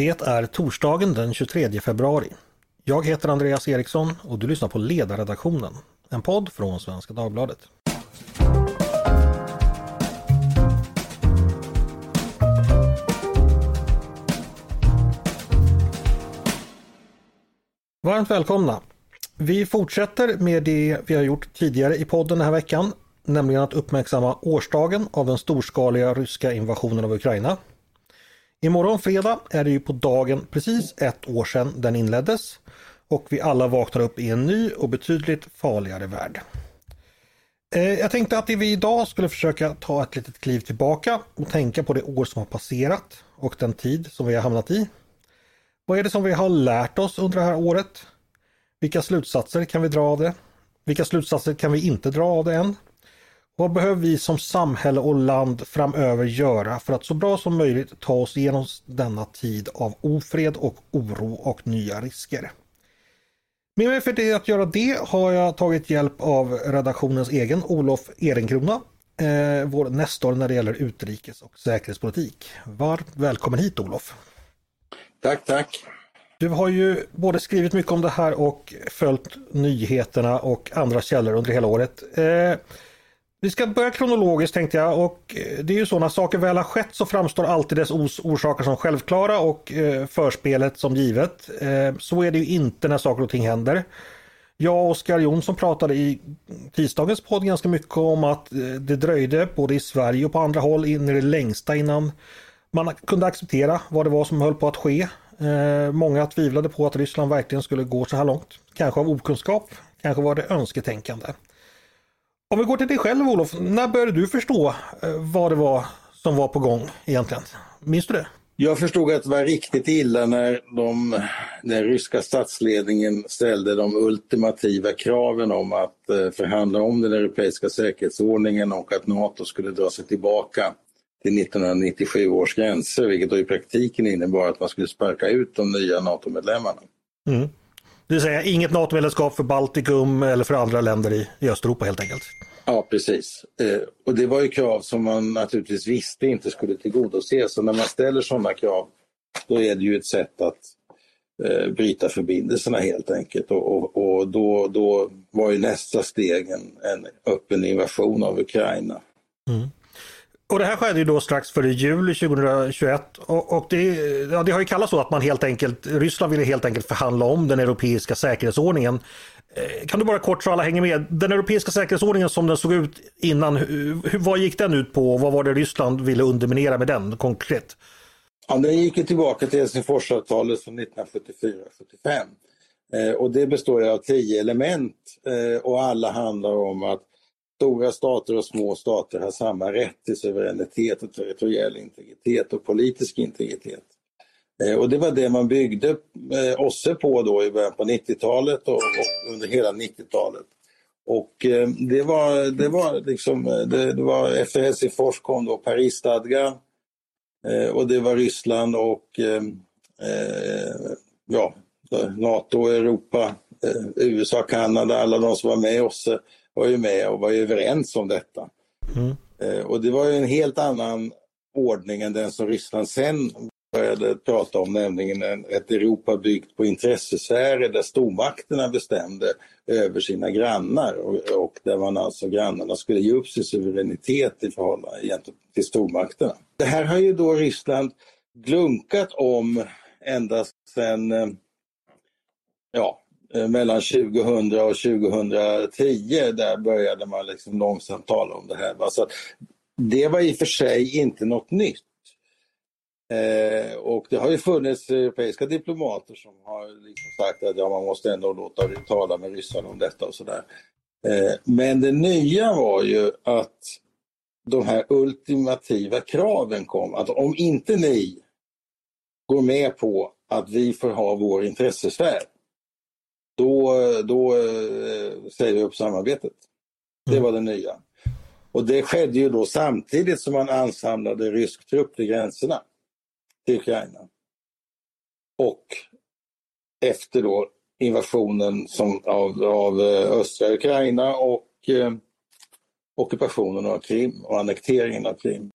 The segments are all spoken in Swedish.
Det är torsdagen den 23 februari. Jag heter Andreas Eriksson och du lyssnar på Ledarredaktionen, en podd från Svenska Dagbladet. Varmt välkomna! Vi fortsätter med det vi har gjort tidigare i podden den här veckan, nämligen att uppmärksamma årsdagen av den storskaliga ryska invasionen av Ukraina. Imorgon fredag är det ju på dagen precis ett år sedan den inleddes och vi alla vaknar upp i en ny och betydligt farligare värld. Eh, jag tänkte att vi idag skulle försöka ta ett litet kliv tillbaka och tänka på det år som har passerat och den tid som vi har hamnat i. Vad är det som vi har lärt oss under det här året? Vilka slutsatser kan vi dra av det? Vilka slutsatser kan vi inte dra av det än? Vad behöver vi som samhälle och land framöver göra för att så bra som möjligt ta oss igenom denna tid av ofred och oro och nya risker? Med mig för det att göra det har jag tagit hjälp av redaktionens egen Olof Ehrenkrona, eh, vår nästor när det gäller utrikes och säkerhetspolitik. Varmt välkommen hit Olof! Tack, tack! Du har ju både skrivit mycket om det här och följt nyheterna och andra källor under hela året. Eh, vi ska börja kronologiskt tänkte jag och eh, det är ju så när saker väl har skett så framstår alltid dess orsaker som självklara och eh, förspelet som givet. Eh, så är det ju inte när saker och ting händer. Jag och Oskar Jonsson pratade i tisdagens podd ganska mycket om att eh, det dröjde både i Sverige och på andra håll in i det längsta innan man kunde acceptera vad det var som höll på att ske. Eh, många tvivlade på att Ryssland verkligen skulle gå så här långt. Kanske av okunskap, kanske var det önsketänkande. Om vi går till dig själv Olof, när började du förstå eh, vad det var som var på gång egentligen? Minns du det? Jag förstod att det var riktigt illa när de, den ryska statsledningen ställde de ultimativa kraven om att eh, förhandla om den europeiska säkerhetsordningen och att NATO skulle dra sig tillbaka till 1997 års gränser, vilket då i praktiken innebar att man skulle sparka ut de nya NATO-medlemmarna. Mm. Det vill säga inget NATO-medlemskap för Baltikum eller för andra länder i, i Östeuropa helt enkelt. Ja, precis. Eh, och det var ju krav som man naturligtvis visste inte skulle tillgodoses. Så när man ställer sådana krav, då är det ju ett sätt att eh, bryta förbindelserna helt enkelt. Och, och, och då, då var ju nästa steg en, en öppen invasion av Ukraina. Mm. Och det här skedde ju då strax före jul 2021 och, och det, ja, det har ju kallats så att man helt enkelt, Ryssland ville helt enkelt förhandla om den europeiska säkerhetsordningen. Eh, kan du bara kort så alla hänger med, den europeiska säkerhetsordningen som den såg ut innan, hur, vad gick den ut på och vad var det Ryssland ville underminera med den konkret? Ja, den gick ju tillbaka till Helsingforsavtalet från 1974-75 eh, och det består av tio element eh, och alla handlar om att stora stater och små stater har samma rätt till suveränitet och territoriell integritet och politisk integritet. Eh, och det var det man byggde eh, OSSE på då i början på 90-talet och, och, under hela 90-talet. Och eh, det var, det var liksom, eh, det, det var efter Helsingfors kom då Parisstadgan och det var Ryssland och eh, ja, NATO, Europa, USA, Kanada, alla de som var med i OSSE var ju med och var överens om detta. Mm. Eh, och det var ju en helt annan ordning än den som Ryssland sen började prata om, nämligen ett Europa byggt på intressesfärer där stormakterna bestämde över sina grannar och, och där man alltså grannarna skulle ge upp sin suveränitet i förhållande till stormakterna. Det här har ju då Ryssland glunkat om ända sedan eh, ja, Eh, mellan 2000 och 2010, där började man liksom långsamt tala om det här. Så det var i och för sig inte något nytt. Eh, och det har ju funnits europeiska diplomater som har liksom sagt att ja, man måste ändå låta tala med ryssarna om detta och sådär. Eh, men det nya var ju att de här ultimativa kraven kom. Att om inte ni går med på att vi får ha vår intressesfär då, då eh, säger vi upp samarbetet. Det mm. var det nya. Och det skedde ju då samtidigt som man ansamlade rysk trupp vid gränserna till Ukraina. Och efter då invasionen som, av, av eh, östra Ukraina och eh, ockupationen av Krim och annekteringen av Krim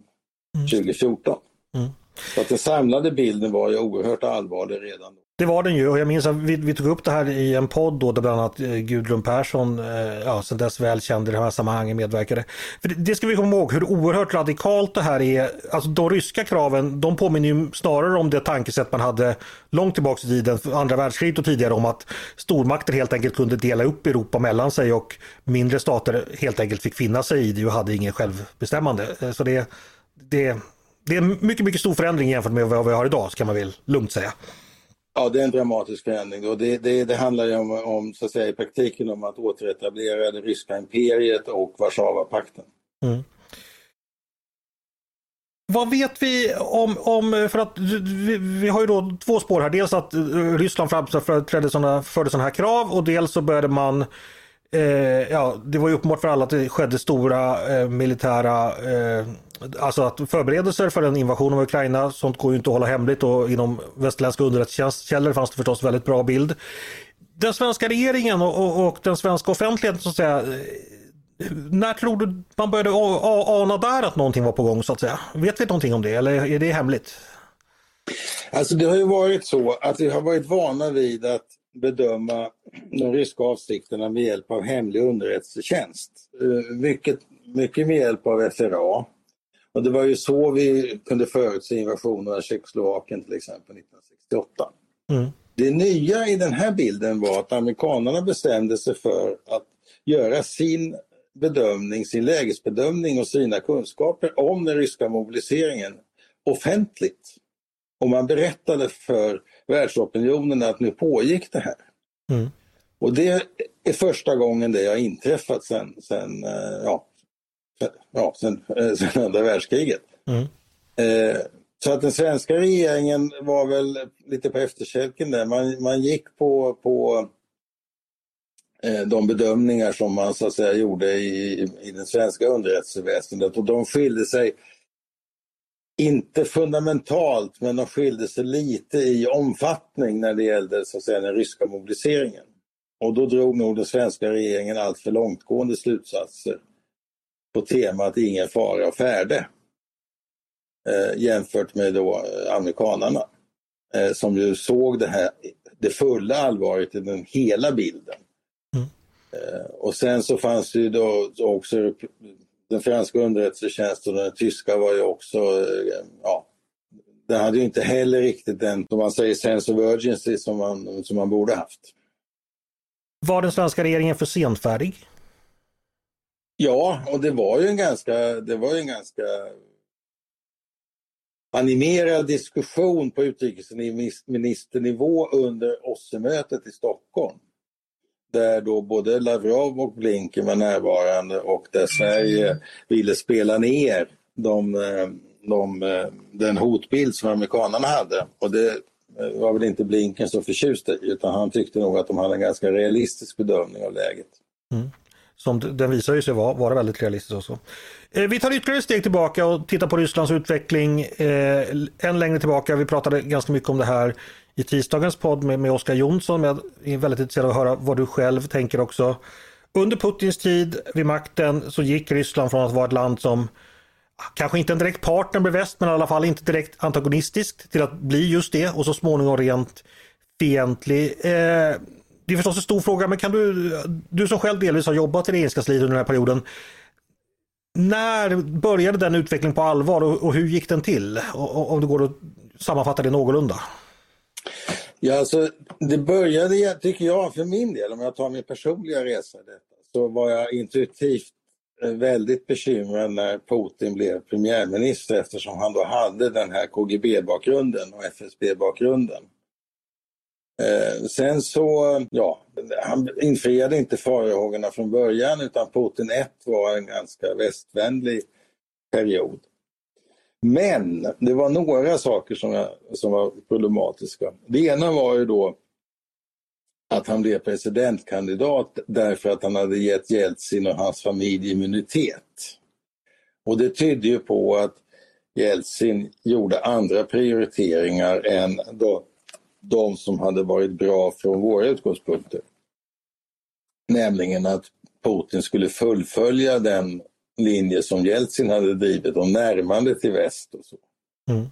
mm. 2014. Mm. Så att den samlade bilden var ju oerhört allvarlig redan då. Det var den ju och jag minns att vi, vi tog upp det här i en podd då där bland annat eh, Gudrun Persson, eh, ja, sen dess välkänd i de här sammanhangen medverkade. För det, det ska vi komma ihåg hur oerhört radikalt det här är. Alltså de ryska kraven, de påminner ju snarare om det tankesätt man hade långt tillbaka i tiden, andra världskriget och tidigare om att stormakter helt enkelt kunde dela upp Europa mellan sig och mindre stater helt enkelt fick finna sig i det och hade ingen självbestämmande. Eh, så det, det, det är en mycket, mycket stor förändring jämfört med vad vi har idag, ska man väl lugnt säga. Ja, det är en dramatisk förändring och det, det, det handlar ju om, om, så att säga, i praktiken om att återetablera det ryska imperiet och Warszawapakten. Mm. Vad vet vi om, om för att vi, vi, har ju då två spår här. Dels att Ryssland förde sådana, förde sådana här krav och dels så började man eh, Eh, ja, det var ju uppenbart för alla att det skedde stora eh, militära eh, Alltså att förberedelser för en invasion av Ukraina, sånt går ju inte att hålla hemligt och inom västerländska underrättelsekällor fanns det förstås väldigt bra bild. Den svenska regeringen och, och, och den svenska offentligheten så att säga eh, när tror du man började ana där att någonting var på gång så att säga? Vet vi någonting om det eller är det hemligt? Alltså det har ju varit så att vi har varit vana vid att bedöma de ryska avsikterna med hjälp av hemlig underrättelsetjänst. Eh, mycket, mycket med hjälp av FRA. Och det var ju så vi kunde förutse invasionen av Tjeckoslovakien till exempel 1968. Mm. Det nya i den här bilden var att amerikanerna bestämde sig för att göra sin bedömning, sin lägesbedömning och sina kunskaper om den ryska mobiliseringen offentligt. Och man berättade för världsopinionen att nu pågick det här. Mm. Och det är första gången det har inträffat sen, sen, eh, ja, ja, sen, eh, sen andra världskriget. Mm. Eh, så att den svenska regeringen var väl lite på efterkälken där. Man, man gick på, på eh, de bedömningar som man så att säga gjorde i, i den svenska underrättelseväsendet och de skilde sig inte fundamentalt, men de skilde sig lite i omfattning när det gällde så att säga, den ryska mobiliseringen. Och då drog nog den svenska regeringen alltför långtgående slutsatser på temat ingen fara och färde. Eh, jämfört med då eh, amerikanarna eh, som ju såg det här, det fulla allvaret i den hela bilden. Mm. Eh, och sen så fanns det ju då också den franska underrättelsetjänsten och den tyska var ju också, eh, ja, den hade ju inte heller riktigt den, som man säger, sense of urgency som man, som man borde haft. Var den svenska regeringen för senfärdig? Ja, och det var ju en ganska, det var en ganska animerad diskussion på utrikesministernivå under OSSE-mötet i Stockholm. Där då både Lavrov och Blinken var närvarande och där Sverige ville spela ner de, eh, de, eh, den hotbild som amerikanerna hade. Och det eh, var väl inte Blinken så förtjust i utan han tyckte nog att de hade en ganska realistisk bedömning av läget. Mm. Som den visar sig vara, vara väldigt realistisk också. Eh, vi tar ytterligare ett steg tillbaka och tittar på Rysslands utveckling eh, än längre tillbaka. Vi pratade ganska mycket om det här i tisdagens podd med, med Oskar Jonsson. Men jag är väldigt intresserad av att höra vad du själv tänker också. Under Putins tid vid makten så gick Ryssland från att vara ett land som kanske inte en direkt partner med väst men i alla fall inte direkt antagonistiskt till att bli just det och så småningom rent fientlig. Eh, det är förstås en stor fråga, men kan du, du som själv delvis har jobbat i regeringskansliet under den här perioden. När började den utvecklingen på allvar och, och hur gick den till? Och, om det går att sammanfatta det någorlunda. Ja, alltså, det började, tycker jag, för min del, om jag tar min personliga resa, detta, så var jag intuitivt eh, väldigt bekymrad när Putin blev premiärminister eftersom han då hade den här KGB-bakgrunden och FSB-bakgrunden. Eh, sen så, ja, han infriade inte farhågorna från början utan Putin 1 var en ganska västvänlig period. Men det var några saker som, jag, som var problematiska. Det ena var ju då att han blev presidentkandidat därför att han hade gett Jeltsin och hans familj immunitet. Och det tydde ju på att Jeltsin gjorde andra prioriteringar än då de som hade varit bra från våra utgångspunkter. Nämligen att Putin skulle fullfölja den linje som Jeltsin hade drivit om närmande till väst och så. Mm.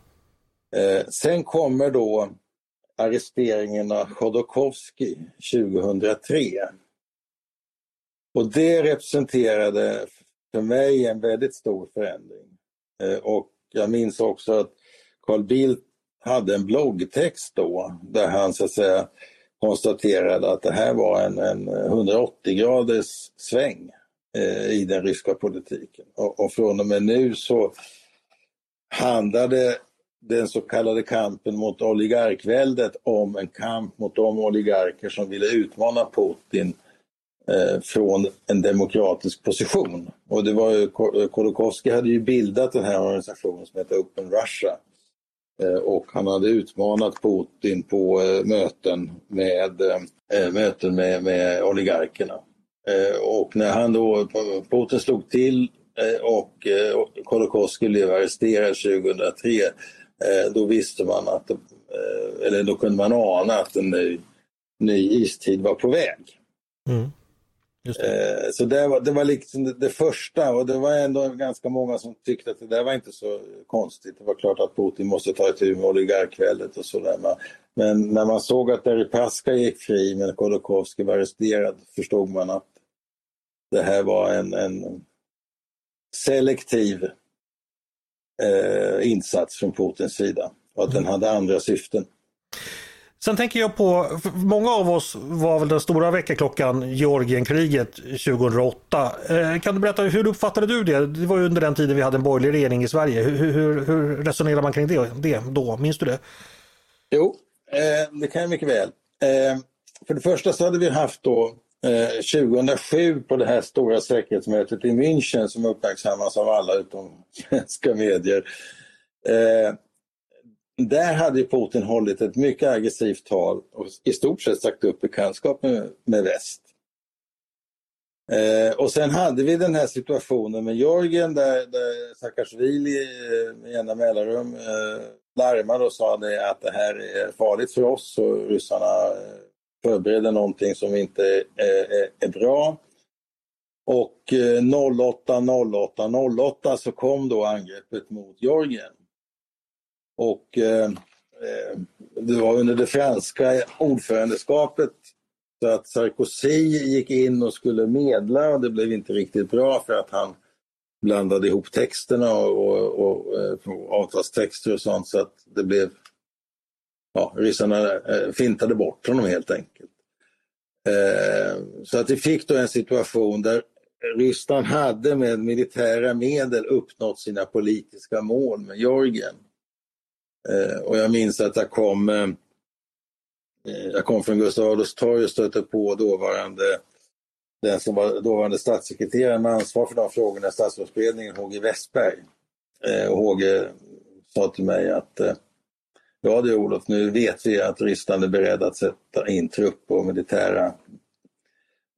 Eh, sen kommer då arresteringen av Chodorkovskij 2003. Och det representerade för mig en väldigt stor förändring. Eh, och jag minns också att Carl Bildt hade en bloggtext då där han så att säga konstaterade att det här var en, en 180 graders sväng Eh, i den ryska politiken. Och, och från och med nu så handlade den så kallade kampen mot oligarkväldet om en kamp mot de oligarker som ville utmana Putin eh, från en demokratisk position. Och det var ju, Kolokowski hade ju bildat den här organisationen som heter Open Russia. Eh, och han hade utmanat Putin på möten med, möten med, med oligarkerna. Eh, och när han då, Putin slog till och Kolokowski blev arresterad 2003 då visste man att, eller då kunde man ana att en ny, ny istid var på väg. Mm. Det. Så det var, det var liksom det, det, första och det var ändå ganska många som tyckte att det där var inte så konstigt. Det var klart att Putin måste ta itu med oligarkväldet och sådär. Men när man såg att Deripaska gick fri men Kolokowski var arresterad förstod man att det här var en, en selektiv eh, insats från Putins sida och att den hade andra syften. Sen tänker jag på, många av oss var väl den stora väckarklockan Georgienkriget 2008. Eh, kan du berätta, hur uppfattade du det? Det var ju under den tiden vi hade en borgerlig regering i Sverige. Hur, hur, hur resonerar man kring det, det då? Minns du det? Jo, eh, det kan jag mycket väl. Eh, för det första så hade vi haft då Eh, 2007 på det här stora säkerhetsmötet i München som uppmärksammas av alla utom svenska medier. Eh, där hade Putin hållit ett mycket aggressivt tal och i stort sett sagt upp bekantskap med, med väst. Eh, och sen hade vi den här situationen med Georgien där, där Saakashvili eh, med jämna mellanrum eh, larmade och sa det att det här är farligt för oss och ryssarna eh, förbereder någonting som inte är, är bra. Och 08, 08, 08 så kom då angreppet mot Georgien. Och eh, eh, det var under det franska ordförandeskapet så att Sarkozy gick in och skulle medla och det blev inte riktigt bra för att han blandade ihop texterna och, och, och, och avtalstexter och sånt så att det blev ja, ryssarna eh, fintade bort honom helt enkelt. Eh, så att vi fick då en situation där Ryssland hade med militära medel uppnått sina politiska mål med Georgien. Eh, och jag minns att jag kom, jag kom från Gustav Adolfs torg och stötte på dåvarande den som var dåvarande statssekreterare med ansvar för de frågorna i statsrådsberedningen, HG Westberg. Eh, och HG sa till mig att Ja du Olof, nu vet vi att Ryssland är beredd att sätta in trupp och militära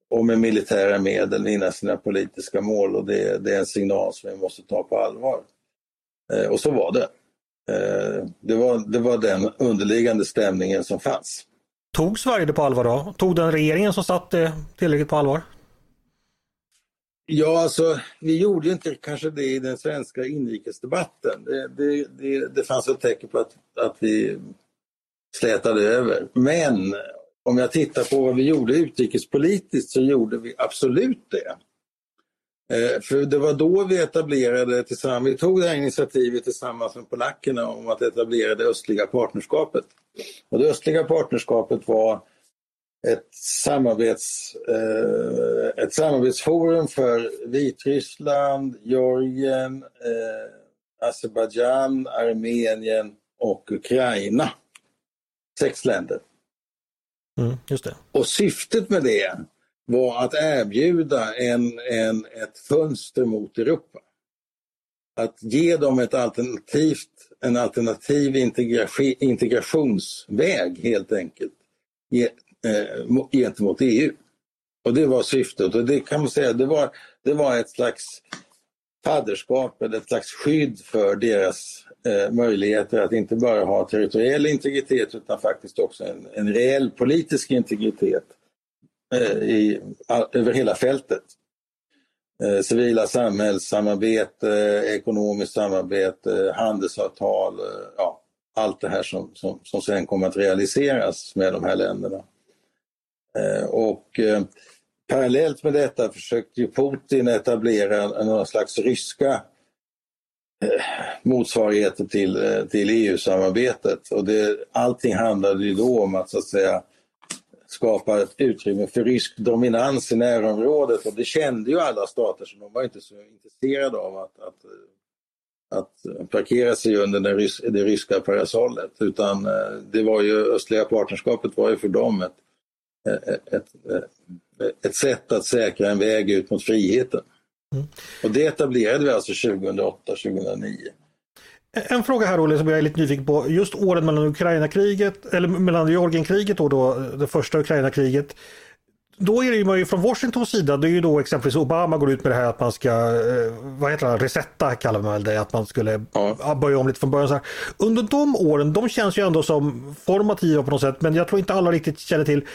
och med militära medel vinna sina politiska mål och det, det är en signal som vi måste ta på allvar. Eh, och så var det. Eh, det, var, det var den underliggande stämningen som fanns. Tog Sverige det på allvar då? Tog den regeringen som satt det tillräckligt på allvar? Ja, alltså vi gjorde inte kanske det i den svenska inrikesdebatten. Det, det, det, det fanns ett tecken på att, att vi slätade över. Men om jag tittar på vad vi gjorde utrikespolitiskt så gjorde vi absolut det. Eh, för det var då vi etablerade tillsammans, vi tog det här initiativet tillsammans med polackerna om att etablera det östliga partnerskapet. Och det östliga partnerskapet var ett, samarbets, eh, ett samarbetsforum för Vitryssland, Georgien, eh, Azerbajdzjan, Armenien och Ukraina. Sex länder. Mm, just det. Och syftet med det var att erbjuda en, en, ett fönster mot Europa. Att ge dem ett alternativt, en alternativ integrationsväg helt enkelt eh, gentemot EU. Och det var syftet och det kan man säga, det var, det var ett slags fadderskap eller ett slags skydd för deras eh, möjligheter att inte bara ha territoriell integritet utan faktiskt också en, en reell politisk integritet eh, i, all, över hela fältet. Eh, civila samhällssamarbete, ekonomiskt samarbete, handelsavtal, eh, ja, allt det här som, som, som sen kommer att realiseras med de här länderna. Eh, och eh, parallellt med detta försökte Putin etablera några slags ryska eh, motsvarigheter till, till EU-samarbetet. Och det, allting handlade ju då om att så att säga skapa ett utrymme för rysk dominans i närområdet och det kände ju alla stater så de var inte så intresserade av att, att, att parkera sig under det, det ryska parasollet utan det var ju östliga partnerskapet var ju för dem ett, ett, ett, sätt att säkra en väg ut mot friheten. Mm. Och det etablerade vi alltså 2008-2009. En fråga här Olle som jag är lite nyfiken på. Just åren mellan Ukraina-kriget, eller mellan Georgienkriget och då det första Ukraina-kriget. Då är det ju man ju från Washingtons sida, det är ju då exempelvis Obama går ut med det här att man ska, eh, vad heter det, resetta kallar man det, att man skulle ja. börja om lite från början. Under de åren, de känns ju ändå som formativa på något sätt, men jag tror inte alla riktigt känner till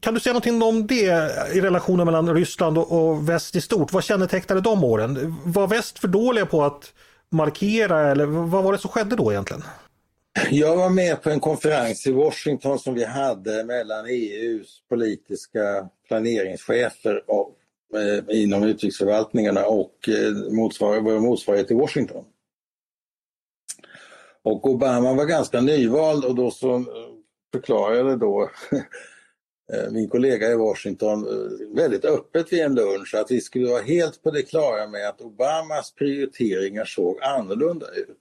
kan du säga någonting om det i relationen mellan Ryssland och väst i stort? Vad kännetecknade de åren? Var väst för dåliga på att markera eller vad var det som skedde då egentligen? Jag var med på en konferens i Washington som vi hade mellan EUs politiska planeringschefer och, eh, inom utrikesförvaltningarna och eh, motsvar, vår motsvarighet i Washington. Och Obama var ganska nyvald och då så eh, förklarade då Eh, min kollega i Washington eh, väldigt öppet vid en lunch att vi skulle vara helt på det klara med att Obamas prioriteringar såg annorlunda ut.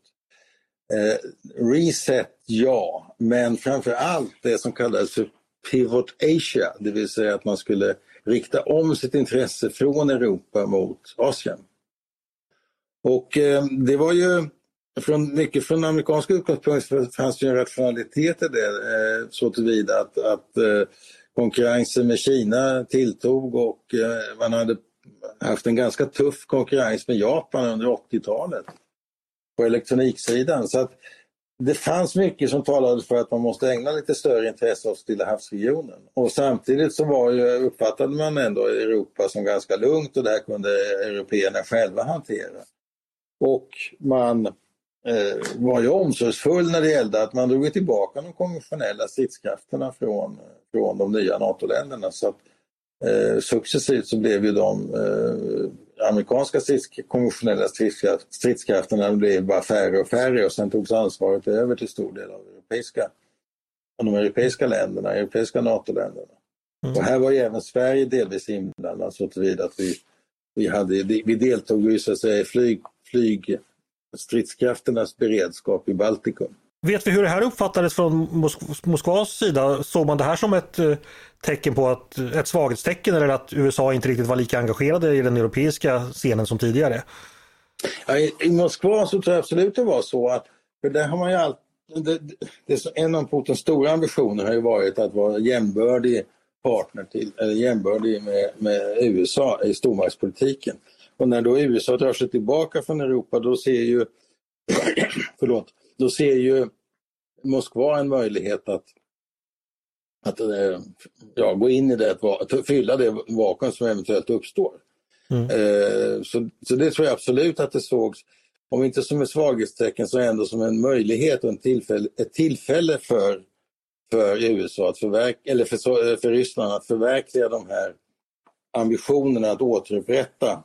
Eh, reset, ja, men framför allt det som kallades för Pivot Asia, det vill säga att man skulle rikta om sitt intresse från Europa mot Asien. Och eh, det var ju från, mycket från amerikanska utgångspunkter fanns det en rationalitet i det eh, så tillvida att, att eh, konkurrensen med Kina tilltog och eh, man hade haft en ganska tuff konkurrens med Japan under 80-talet på elektroniksidan. Så att det fanns mycket som talade för att man måste ägna lite större intresse åt Stilla havsregionen. Och samtidigt så var ju, uppfattade man ändå Europa som ganska lugnt och det här kunde européerna själva hantera. Och man var ju omsorgsfull när det gällde att man drog tillbaka de konventionella stridskrafterna från, från de nya NATO-länderna. Så att, eh, successivt så blev ju de eh, amerikanska strids, konventionella stridskraft, stridskrafterna blev bara färre och färre och sen togs ansvaret över till stor del av europeiska, de europeiska länderna, europeiska NATO-länderna. Mm. Och här var ju även Sverige delvis inblandat så tillvida att vi, vi, hade, vi deltog i så att säga, flyg, flyg stridskrafternas beredskap i Baltikum. Vet vi hur det här uppfattades från Mosk Moskvas sida? Såg man det här som ett eh, tecken på att, ett svaghetstecken eller att USA inte riktigt var lika engagerade i den europeiska scenen som tidigare? Ja, i, I Moskva så tror jag absolut det var så att, för där har man ju alltid, det, det, en av Putins stora ambitioner har ju varit att vara jämbördig partner till, eller jämbördig med, med USA i stormaktspolitiken. Och när då USA drar sig tillbaka från Europa då ser ju, förlåt, då ser ju Moskva en möjlighet att, att eh, ja, gå in i det, att fylla det vakuum som eventuellt uppstår. Mm. Eh, så, så det tror jag absolut att det sågs, om inte som ett svaghetstecken så ändå som en möjlighet och en tillfälle, ett tillfälle för, för USA att förverk, eller för, för Ryssland att förverkliga de här ambitionerna att återupprätta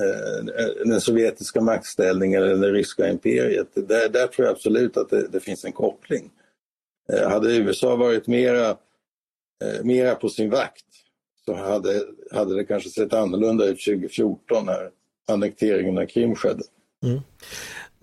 Eh, eh, den sovjetiska maktställningen eller det ryska imperiet. Där, där tror jag absolut att det, det finns en koppling. Eh, hade USA varit mera, mera på sin vakt så hade, hade det kanske sett annorlunda ut 2014 när annekteringen av Krim skedde. Mm.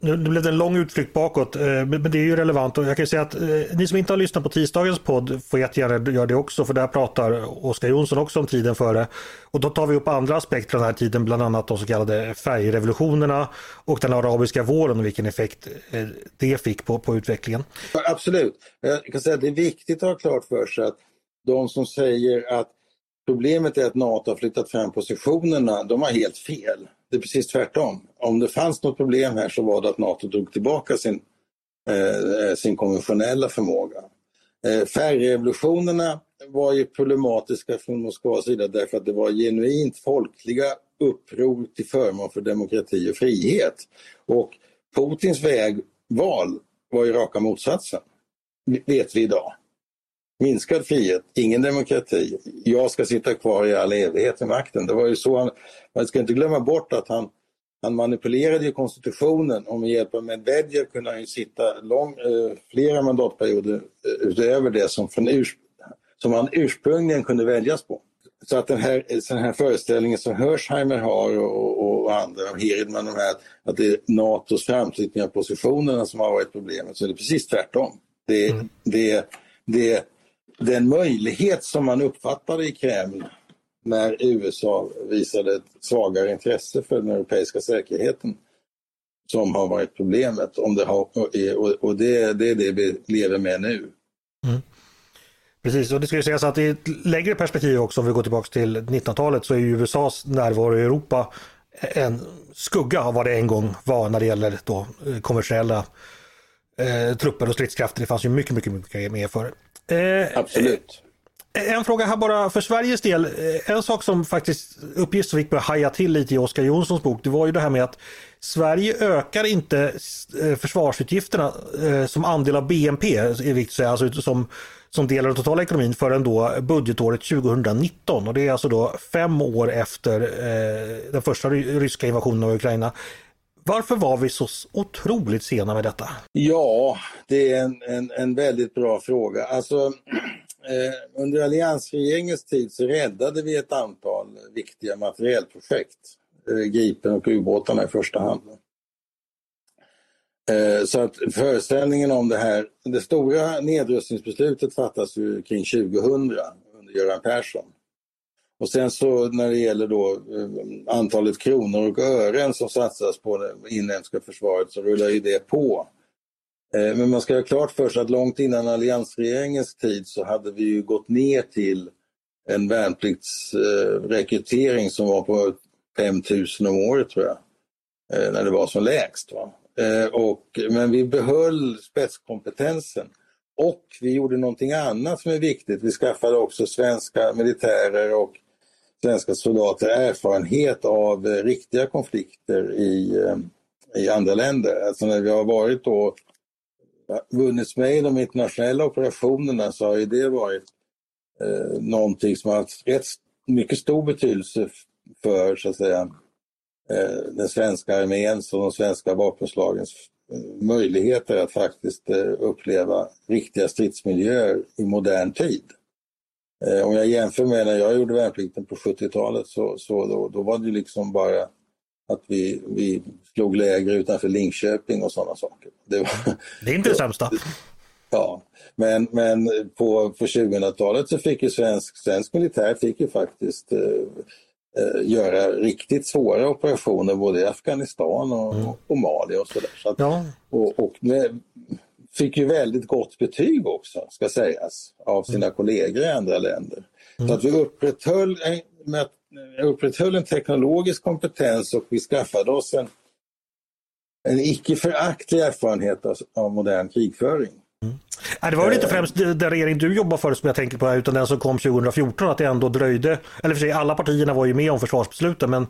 Nu blev det en lång utflykt bakåt, eh, men det är ju relevant och jag kan säga att eh, ni som inte har lyssnat på tisdagens podd får jättegärna göra det också för där pratar Oskar Jonsson också om tiden före. Och då tar vi upp andra aspekter av den här tiden, bland annat de så kallade färgrevolutionerna och den arabiska våren och vilken effekt eh, det fick på, på utvecklingen. Absolut, jag kan säga att det är viktigt att ha klart för sig att de som säger att problemet är att NATO har flyttat fram positionerna, de har helt fel. Det är precis tvärtom. Om det fanns något problem här så var det att NATO drog tillbaka sin, eh, eh, sin konventionella förmåga. Eh, färgrevolutionerna var ju problematiska från Moskvas sida därför att det var genuint folkliga uppror till förmån för demokrati och frihet. Och Putins vägval var ju raka motsatsen, vet vi idag. Minskad frihet, ingen demokrati. Jag ska sitta kvar i all evighet i makten. Det var ju så han, man ska inte glömma bort att han, han manipulerade ju konstitutionen och med hjälp av Medvedev kunde han ju sitta lång, eh, flera mandatperioder eh, utöver det som, från urs, som han ursprungligen kunde väljas på. Så att den här, den här föreställningen som Hersheimer har och, och andra, och Hirdman, de här, att det är NATOs framflyttning av positionerna som har varit problemet, så är det precis tvärtom. Det, mm. det, det, den möjlighet som man uppfattade i Kreml när USA visade ett svagare intresse för den europeiska säkerheten som har varit problemet. Om det har, och det, det är det vi lever med nu. Mm. Precis, och det ska ju sägas att i ett längre perspektiv också, om vi går tillbaka till 1900-talet, så är ju USAs närvaro i Europa en skugga av vad det en gång var när det gäller då eh, konventionella eh, trupper och stridskrafter. Det fanns ju mycket, mycket, mycket mer för. Eh, Absolut. Eh, en fråga här bara för Sveriges del. Eh, en sak som faktiskt uppgift som fick börja haja till lite i Oskar Jonssons bok, det var ju det här med att Sverige ökar inte försvarsutgifterna som andel av BNP, är viktigt att säga, alltså som som del av den totala ekonomin förrän då budgetåret 2019 och det är alltså då fem år efter eh, den första ryska invasionen av Ukraina. Varför var vi så otroligt sena med detta? Ja, det är en, en, en väldigt bra fråga. Alltså, eh, under alliansregeringens tid så räddade vi ett antal viktiga materielprojekt. Eh, Gripen och ubåtarna i första hand. Eh, så att föreställningen om det här, det stora nedrustningsbeslutet fattas ju kring 2000 under Göran Persson. Och sen så när det gäller då eh, antalet kronor och ören som satsas på det inhemska försvaret så rullar ju det på. Eh, men man ska ha klart för sig att långt innan alliansregeringens tid så hade vi ju gått ner till en värnpliktsrekrytering eh, som var på 5000 om året tror jag. När det var som lägst. Va? Och, men vi behöll spetskompetensen. Och vi gjorde någonting annat som är viktigt. Vi skaffade också svenska militärer och svenska soldater erfarenhet av eh, riktiga konflikter i, eh, i andra länder. Alltså när vi har varit då vunnits med i de internationella operationerna så har ju det varit eh, någonting som har haft rätt mycket stor betydelse för så att säga Eh, den svenska arméns och de svenska vapenslagens eh, möjligheter att faktiskt eh, uppleva riktiga stridsmiljöer i modern tid. Om jag jämför med när jag gjorde värnplikten på 70-talet så, så då, då, var det liksom bara att vi, vi slog läger utanför Linköping och sådana saker. Det, var, det är inte det sämsta. Ja, men, men på, på 2000-talet så fick ju svensk, svensk militär fick ju faktiskt eh, göra riktigt svåra operationer både i Afghanistan och, mm. och Mali och sådär. Så ja. Och, och med, fick ju väldigt gott betyg också, ska sägas, av sina mm. kollegor i andra länder. Mm. Så att vi upprätthöll en, upprätthöll en teknologisk kompetens och vi skaffade oss en, en icke föraktlig erfarenhet av, av modern krigföring. Mm. Nej, det var väl inte främst den regering du jobbar för som jag tänker på utan den som kom 2014 att det ändå dröjde, eller för sig alla partierna var ju med om försvarsbesluten men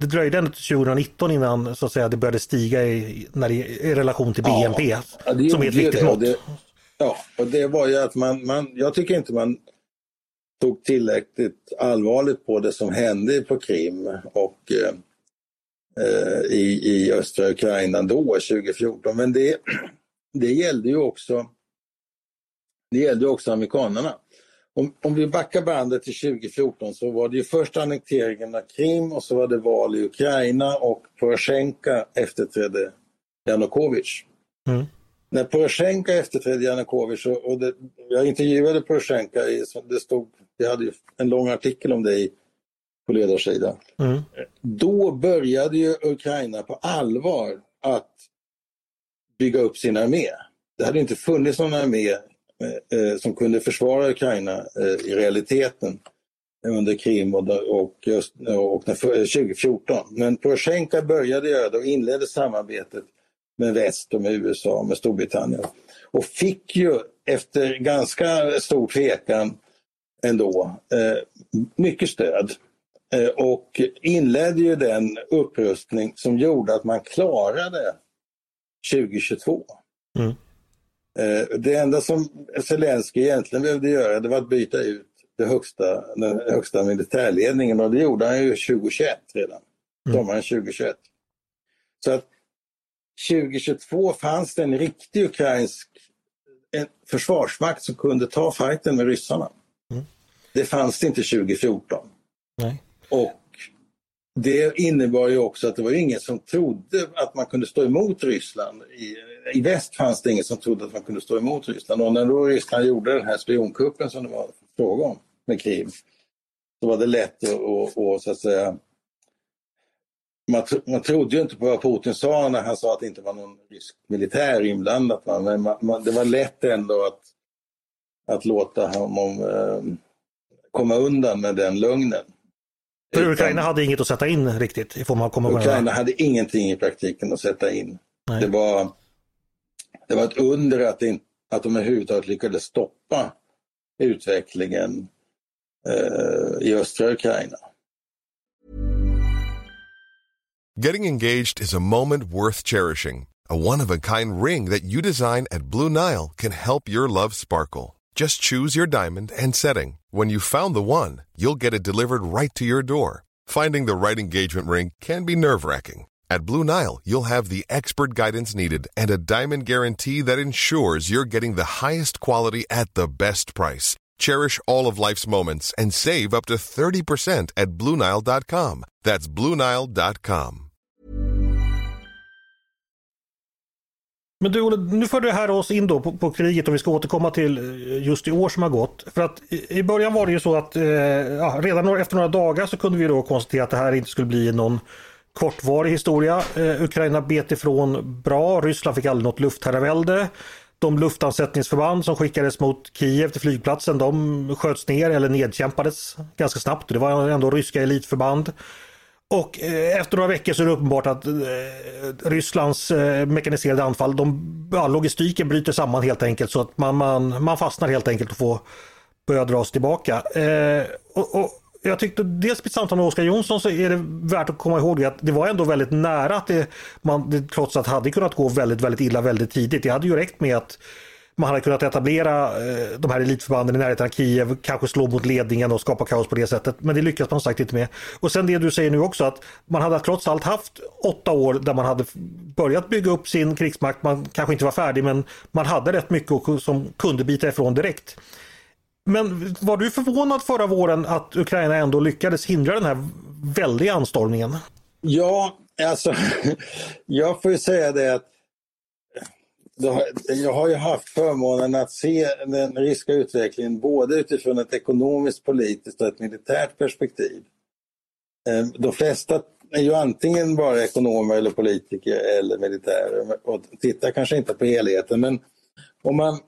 det dröjde ändå till 2019 innan så att säga, det började stiga i, när det, i relation till BNP. Ja, som är ett viktigt mått. Ja, och det var ju att man, man, jag tycker inte man tog tillräckligt allvarligt på det som hände på Krim och eh, i, i östra Ukraina då, 2014. Men det, det gällde ju också det gällde också amerikanerna. Om, om vi backar bandet till 2014 så var det ju först annekteringen av Krim och så var det val i Ukraina och Poroshenko efterträdde Janukovyč. Mm. När Poroshenko efterträdde Janukovyč och, och det, jag intervjuade Poroshenko, i, det stod, jag hade en lång artikel om det i, på ledarsidan. Mm. Då började ju Ukraina på allvar att bygga upp sin armé. Det hade inte funnits någon armé Eh, eh, som kunde försvara Ukraina eh, i realiteten under Krim och, och, just, och 2014. Men Poroshenko började göra det och inledde samarbetet med väst och med USA och med Storbritannien. Och fick ju efter ganska stor tvekan ändå mycket stöd. Och inledde ju den upprustning som gjorde att man klarade 2022. Mm. Eh, det enda som Zelensky egentligen behövde göra det var att byta ut det högsta, den högsta militärledningen och det gjorde han ju 2021 redan. Mm. Sommaren 2021. Så att 2022 fanns det en riktig ukrainsk en försvarsmakt som kunde ta fighten med ryssarna. Mm. Det fanns det inte 2014. Nej. Och det innebar ju också att det var ingen som trodde att man kunde stå emot Ryssland. I, I väst fanns det ingen som trodde att man kunde stå emot Ryssland. Och när då Ryssland gjorde den här spionkuppen som det var fråga om med Krim så var det lätt att, att, att, så att säga man, man trodde ju inte på vad Putin sa när han sa att det inte var någon rysk militär inblandat. Men man, man, det var lätt ändå att, att låta honom eh, komma undan med den lögnen. För Ukraina hade inget att sätta in riktigt i form av? Ukraina hade ingenting i praktiken att sätta in. Det var, det var ett under att, det, att de överhuvudtaget lyckades stoppa utvecklingen eh, i östra Ukraina. Getting engaged is a moment worth cherishing. A one-of-a-kind ring that you design at Blue Nile can help your love sparkle. Just choose your diamond and setting. When you found the one, you'll get it delivered right to your door. Finding the right engagement ring can be nerve wracking. At Blue Nile, you'll have the expert guidance needed and a diamond guarantee that ensures you're getting the highest quality at the best price. Cherish all of life's moments and save up to 30% at BlueNile.com. That's BlueNile.com. Men du, nu för du här oss in då på, på, kriget och vi ska återkomma till eh, just i år som har gått. För att i, i början var det ju så att eh, ja, redan efter några dagar så kunde vi då konstatera att det här inte skulle bli någon kortvarig historia. Eh, Ukraina bet ifrån bra, Ryssland fick aldrig något luftherravälde. De luftansättningsförband som skickades mot Kiev till flygplatsen de sköts ner eller nedkämpades ganska snabbt. Det var ändå ryska elitförband. Och eh, efter några veckor så är det uppenbart att eh, Rysslands eh, mekaniserade anfall, de, ja, logistiken bryter samman helt enkelt så att man, man, man fastnar helt enkelt och får börja dra sig tillbaka. Eh, och, och, jag tyckte dels i samtal med Oskar Jonsson så är det värt att komma ihåg att det var ändå väldigt nära att det, man det trots allt hade kunnat gå väldigt, väldigt illa väldigt tidigt. Det hade ju räckt med att man hade kunnat etablera eh, de här elitförbanden i närheten av Kiev, kanske slå mot ledningen och skapa kaos på det sättet. Men det lyckas man sagt inte med. Och sen det du säger nu också att man hade trots allt haft åtta år där man hade börjat bygga upp sin krigsmakt. Man kanske inte var färdig men man hade rätt mycket som kunde bita ifrån direkt. Men var du förvånad förra våren att Ukraina ändå lyckades hindra den här väldiga anstormningen? Ja, alltså jag får ju säga det att jag har ju haft förmånen att se den ryska utvecklingen både utifrån ett ekonomiskt, politiskt och ett militärt perspektiv. Ehm, de flesta är ju antingen bara ekonomer eller politiker eller militärer och tittar kanske inte på helheten. Men om man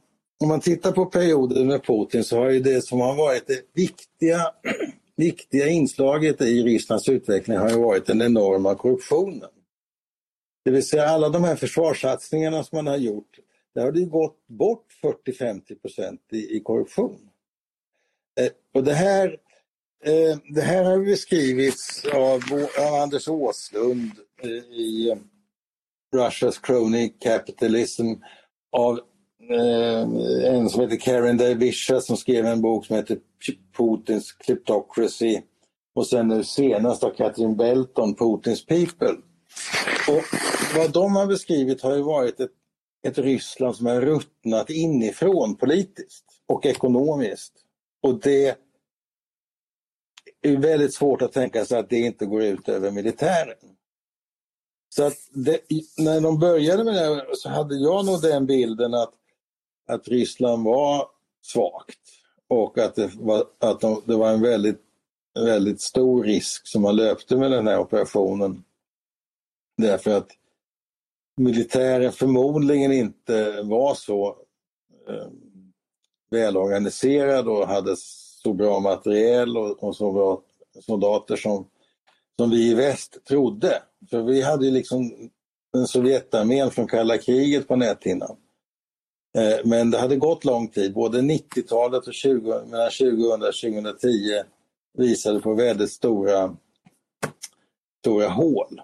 om man tittar på perioden med Putin så har ju det som har varit det viktiga, viktiga inslaget i Rysslands utveckling har ju varit den enorma korruptionen. Det vill säga alla de här försvarssatsningarna som man har gjort, där har det gått bort 40-50 procent i, i, korruption. Eh, och det här, eh, det här har beskrivits av, av Anders Åslund eh, i Russia's Crony Capitalism, av Eh, en som heter Karen Davisha som skrev en bok som heter Putins Kleptocracy och sen nu senast av Catherine Belton, Putins People. Och vad de har beskrivit har ju varit ett, ett Ryssland som har ruttnat inifrån politiskt och ekonomiskt. Och det är väldigt svårt att tänka sig att det inte går ut över militären. Så att det, när de började med det så hade jag nog den bilden att att Ryssland var svagt och att det var, att de, det var en väldigt, väldigt stor risk som man löpte med den här operationen. Därför att militären förmodligen inte var så eh, välorganiserad och hade så bra materiel och, och, så bra soldater som, som vi i väst trodde. För vi hade ju liksom den Sovjetarmén från kalla kriget på näthinnan. Eh, men det hade gått lång tid, både 90-talet och 20, mellan 2000 och 2010 visade på väldigt stora, stora hål.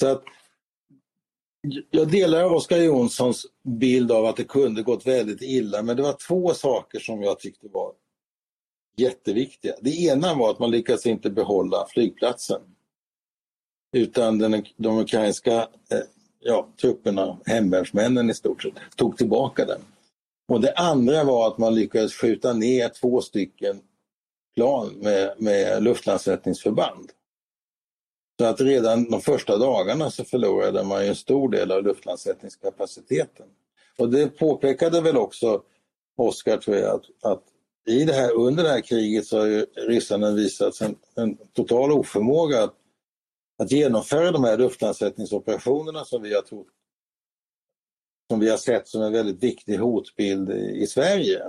Så att jag delar Oskar Jonssons bild av att det kunde gått väldigt illa men det var två saker som jag tyckte var jätteviktiga. Det ena var att man lyckades inte behålla flygplatsen. Utan den, de ukrainska eh, ja, trupperna, hemvärnsmännen i stort sett, tog tillbaka den. Och det andra var att man lyckades skjuta ner två stycken plan med, med luftlandsättningsförband. Så att redan de första dagarna så förlorade man en stor del av luftlandsättningskapaciteten. Och det påpekade väl också Oskar tror jag att, att i det här, under det här kriget så har ryssarna visat en, en total oförmåga att, att genomföra de här luftlandsättningsoperationerna som vi har trott som vi har sett som en väldigt viktig hotbild i, Sverige.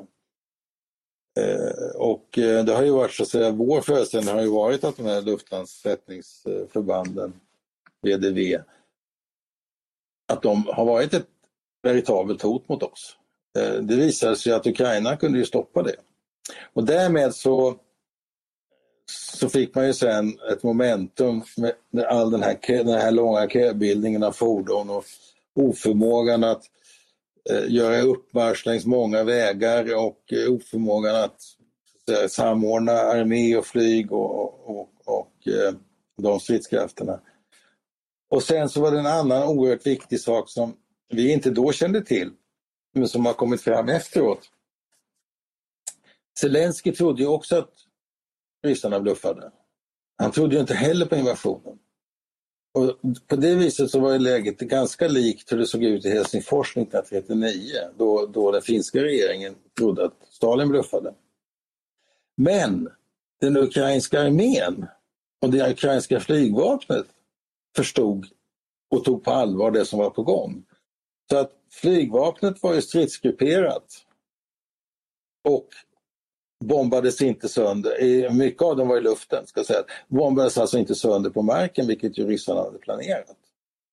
Eh, och eh, det har ju varit så att säga, vår föreställning har ju varit att de här luftlandsättningsförbanden, VDV, att de har varit ett veritabelt hot mot oss. Eh, det visade sig att Ukraina kunde ju stoppa det. Och därmed så, så fick man ju sen ett momentum med all den här, den här långa köbildningen av fordon och oförmågan att eh, göra uppmarsch längs många vägar och eh, oförmågan att eh, samordna armé och flyg och, och, och eh, de stridskrafterna. Och sen så var det en annan oerhört viktig sak som vi inte då kände till, men som har kommit fram efteråt. Zelensky trodde ju också att ryssarna bluffade. Han trodde ju inte heller på invasionen. Och på det viset så var läget ganska likt hur det såg ut i Helsingfors 1939 då, då den finska regeringen trodde att Stalin bluffade. Men den ukrainska armén och det ukrainska flygvapnet förstod och tog på allvar det som var på gång. Så att flygvapnet var ju stridsgrupperat och bombades inte sönder, mycket av dem var i luften, ska säga. bombades alltså inte sönder på marken vilket ju ryssarna hade planerat.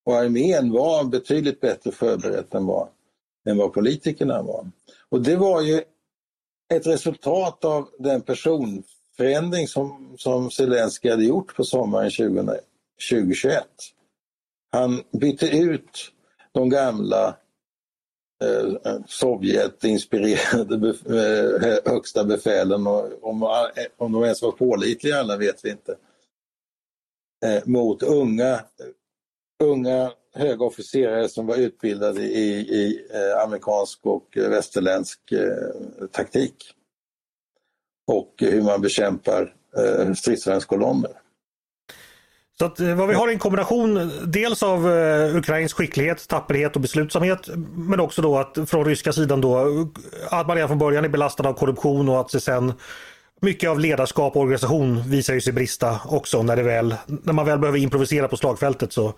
Och armén var betydligt bättre förberedd än vad, än vad politikerna var. Och det var ju ett resultat av den personförändring som, som Zelenskyj hade gjort på sommaren 20, 2021. Han bytte ut de gamla Eh, Sovjetinspirerade eh, högsta befälen och om, eh, om de ens var pålitliga alla vet vi inte. Mot unga, unga höga officerare som var utbildade i, i amerikansk och västerländsk taktik. Och hur man bekämpar stridsvagnskolonner. Så att, eh, vad vi har är en kombination dels av uh, ukrainsk skicklighet, tapperhet och beslutsamhet men också då att från ryska sidan då att man redan från början är belastad av korruption och att det sen mycket av ledarskap och organisation visar ju sig brista också när, det väl, när man väl behöver improvisera på slagfältet så,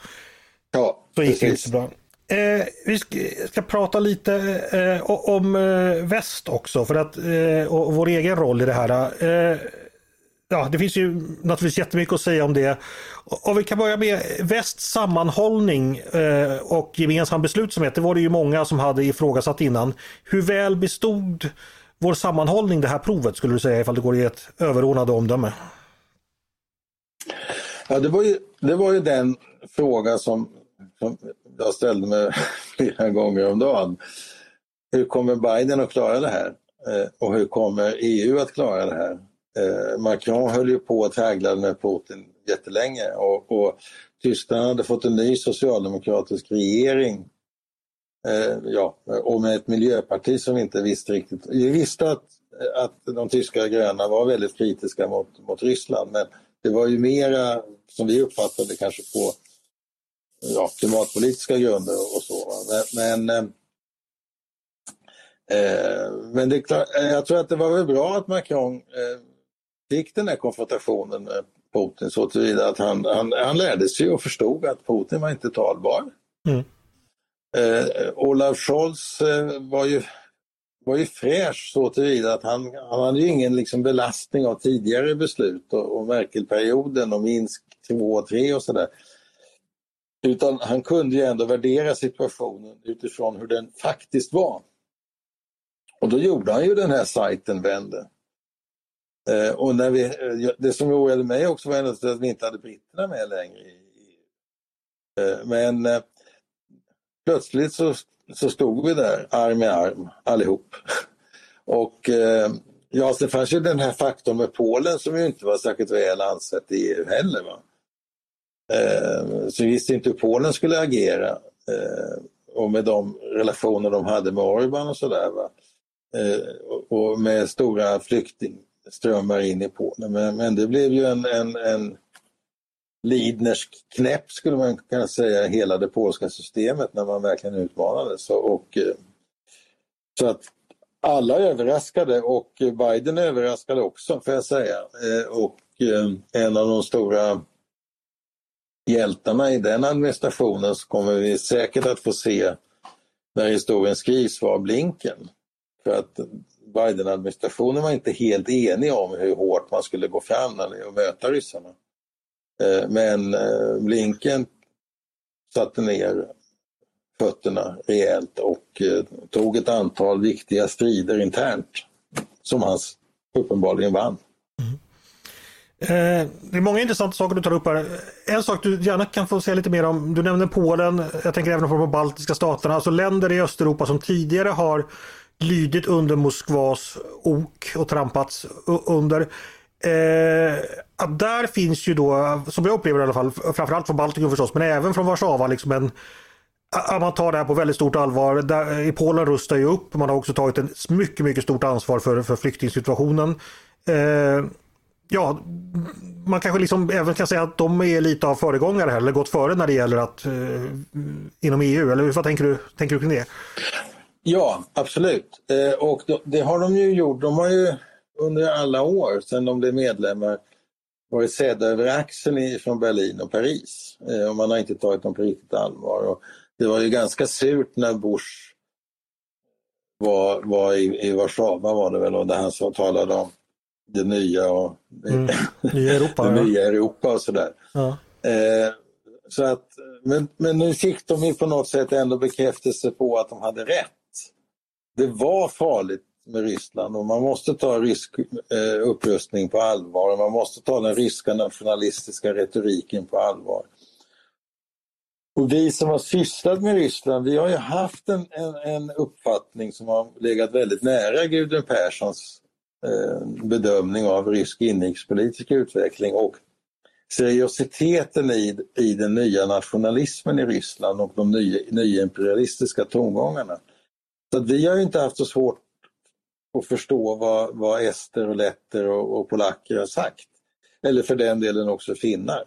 ja, så gick det inte så bra. Eh, vi ska, ska, prata lite eh, om eh, väst också för att, eh, och vår egen roll i det här ja, det finns ju naturligtvis jättemycket att säga om det. Och vi kan börja med västs sammanhållning eh, och gemensam beslutsamhet. Det var det ju många som hade ifrågasatt innan. Hur väl bestod vår sammanhållning det här provet skulle du säga ifall det går i ett överordnade omdöme? Ja, det var ju, det var ju den fråga som, som jag ställde mig flera gånger om dagen. Hur kommer Biden att klara det här? Eh, och hur kommer EU att klara det här? Eh, Macron höll ju på att hägla med Putin jättelänge och, och Tyskland hade fått en ny socialdemokratisk regering eh, ja, och med ett miljöparti som inte visste riktigt. Vi visste att, att de tyska gröna var väldigt kritiska mot, mot Ryssland men det var ju mera, som vi uppfattade kanske på ja, klimatpolitiska grunder och så. Men, men, eh, eh, men det är klart, eh, jag tror att det var väl bra att Macron eh, fick den här konfrontationen med Putin så tillvida att han, han, han lärde sig och förstod att Putin var inte talbar. Mm. Eh, Olaf Scholz eh, var, ju, var ju fräsch så tillvida att han, han hade ingen liksom belastning av tidigare beslut och, och Merkelperioden och Minsk 2 och 3 och sådär. Utan han kunde ju ändå värdera situationen utifrån hur den faktiskt var. Och då gjorde han ju den här sajten vände. Eh, och när vi, eh, det som oroade mig också var att vi inte hade britterna med längre. I, eh, men eh, plötsligt så, så stod vi där arm i arm allihop. Och eh, ja, sen fanns ju den här faktorn med Polen som ju inte var särskilt väl ansett i EU heller. Va? Eh, så vi visste inte hur Polen skulle agera eh, och med de relationer de hade med Orban och sådär. Eh, och, med stora flykting strömmar in i Polen. Men, men det blev ju en, en, en Lidnersk knäpp skulle man kunna säga, hela det polska systemet när man verkligen utmanades. Och, eh, så att alla överraskade och Biden överraskade också får jag säga. Eh, och eh, en av de stora hjältarna i den administrationen så kommer vi säkert att få se när historien skrivs var Blinken. För att Biden-administrationen var inte helt enig om hur hårt man skulle gå fram när det möta ryssarna. Eh, men eh, Blinken satte ner fötterna rejält och eh, tog ett antal viktiga strider internt som han uppenbarligen vann. Mm. Eh, det är många intressanta saker du tar upp här. En sak du gärna kan få säga lite mer om. Du nämnde Polen. Jag tänker även på de baltiska staterna. Alltså länder i Östeuropa som tidigare har lydit under Moskvas ok och trampats under. Eh, att där finns ju då, som jag upplever i alla fall, framförallt från Baltikum förstås, men även från Warszawa, liksom en man tar det här på väldigt stort allvar. Där, I Polen rustar ju upp. Man har också tagit ett mycket, mycket stort ansvar för, för flyktingsituationen. Eh, ja, man kanske liksom även kan säga att de är lite av föregångare här, eller gått före när det gäller att eh, inom EU. Eller vad tänker du, tänker du kring det? Ja, absolut. Eh, och det har de ju gjort. De har ju under alla år sedan de blev medlemmar varit sedda över axeln från Berlin och Paris. Eh, och man har inte tagit dem på riktigt allvar. Och det var ju ganska surt när Bush var, var i, i Warszawa var det väl och där han så talade om det nya och mm. nya Europa, det nya Europa och sådär. Ja. Eh, så att, men, men nu fick de ju på något sätt ändå bekräftelse på att de hade rätt. Det var farligt med Ryssland och man måste ta rysk eh, upprustning på allvar och man måste ta den ryska nationalistiska retoriken på allvar. Och vi som har sysslat med Ryssland, vi har ju haft en, en, en uppfattning som har legat väldigt nära Gudrun Perssons eh, bedömning av rysk inrikespolitisk utveckling och seriositeten i, i den nya nationalismen i Ryssland och de nya, nya imperialistiska tongångarna. Så vi har inte haft så svårt att förstå vad, vad ester och letter och, och polacker har sagt. Eller för den delen också finnar.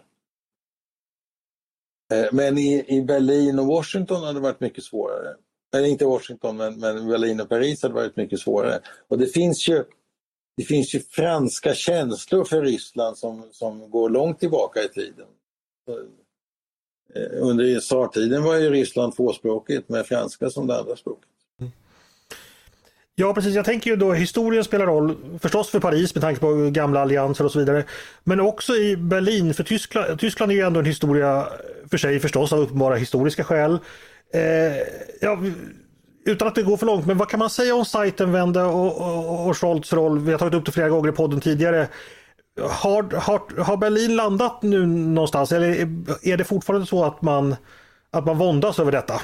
Eh, men i, i Berlin och Washington hade det varit mycket svårare. Eller inte Washington, men, men Berlin och Paris hade varit mycket svårare. Och det finns ju, det finns ju franska känslor för Ryssland som, som går långt tillbaka i tiden. Eh, under tsartiden var ju Ryssland tvåspråkigt med franska som det andra språket. Ja precis, jag tänker ju då historien spelar roll förstås för Paris med tanke på gamla allianser och så vidare. Men också i Berlin, för Tyskland, Tyskland är ju ändå en historia för sig förstås av uppenbara historiska skäl. Eh, ja, utan att det går för långt, men vad kan man säga om Zeitenwende och, och, och Scholz roll? Vi har tagit upp det flera gånger i podden tidigare. Har, har, har Berlin landat nu någonstans eller är det fortfarande så att man, att man våndas över detta?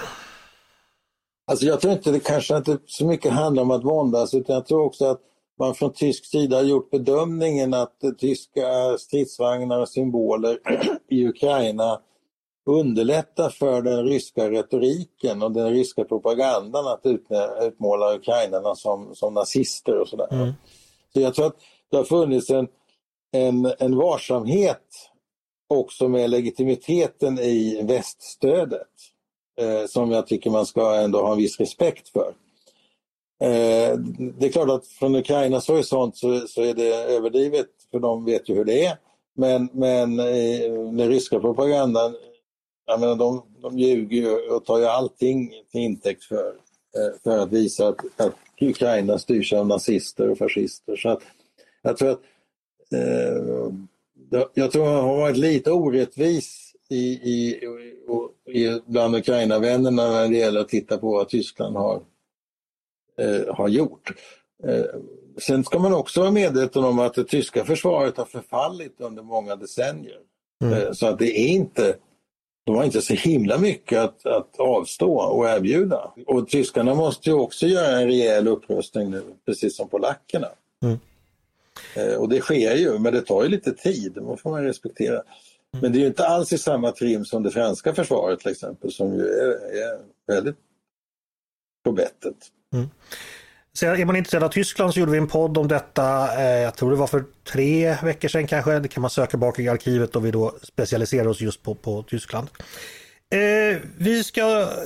Alltså jag tror inte det kanske inte så mycket handlar om att våndas utan jag tror också att man från tysk sida har gjort bedömningen att tyska stridsvagnar och symboler i Ukraina underlättar för den ryska retoriken och den ryska propagandan att utmåla ukrainarna som, som nazister och sådär. Mm. Så jag tror att det har funnits en, en, en varsamhet också med legitimiteten i väststödet eh, som jag tycker man ska ändå ha en viss respekt för. Eh, det är klart att från Ukrainas horisont så, så är det överdrivet för de vet ju hur det är. Men, men eh, den ryska propagandan, jag menar, de, de ljuger och tar ju allting till intäkt för, eh, för att visa att, att Ukraina styrs av nazister och fascister. Så att, jag tror att eh, jag tror att har varit lite orättvis i, i, i, bland Ukraina-vännerna när det gäller att titta på vad Tyskland har, eh, har gjort. Eh, sen ska man också vara medveten om att det tyska försvaret har förfallit under många decennier. Mm. Eh, så att det är inte de har inte så himla mycket att, att avstå och erbjuda. Och tyskarna måste ju också göra en rejäl upprustning nu, precis som polackerna. Mm. Eh, och det sker ju, men det tar ju lite tid, det får man respektera. Mm. Men det är ju inte alls i samma trim som det franska försvaret till exempel, som ju är, är väldigt på bettet. Mm. Så är man intresserad av Tyskland så gjorde vi en podd om detta, eh, jag tror det var för tre veckor sedan kanske. Det kan man söka bak i arkivet och vi då specialiserar oss just på, på Tyskland. Eh, vi ska,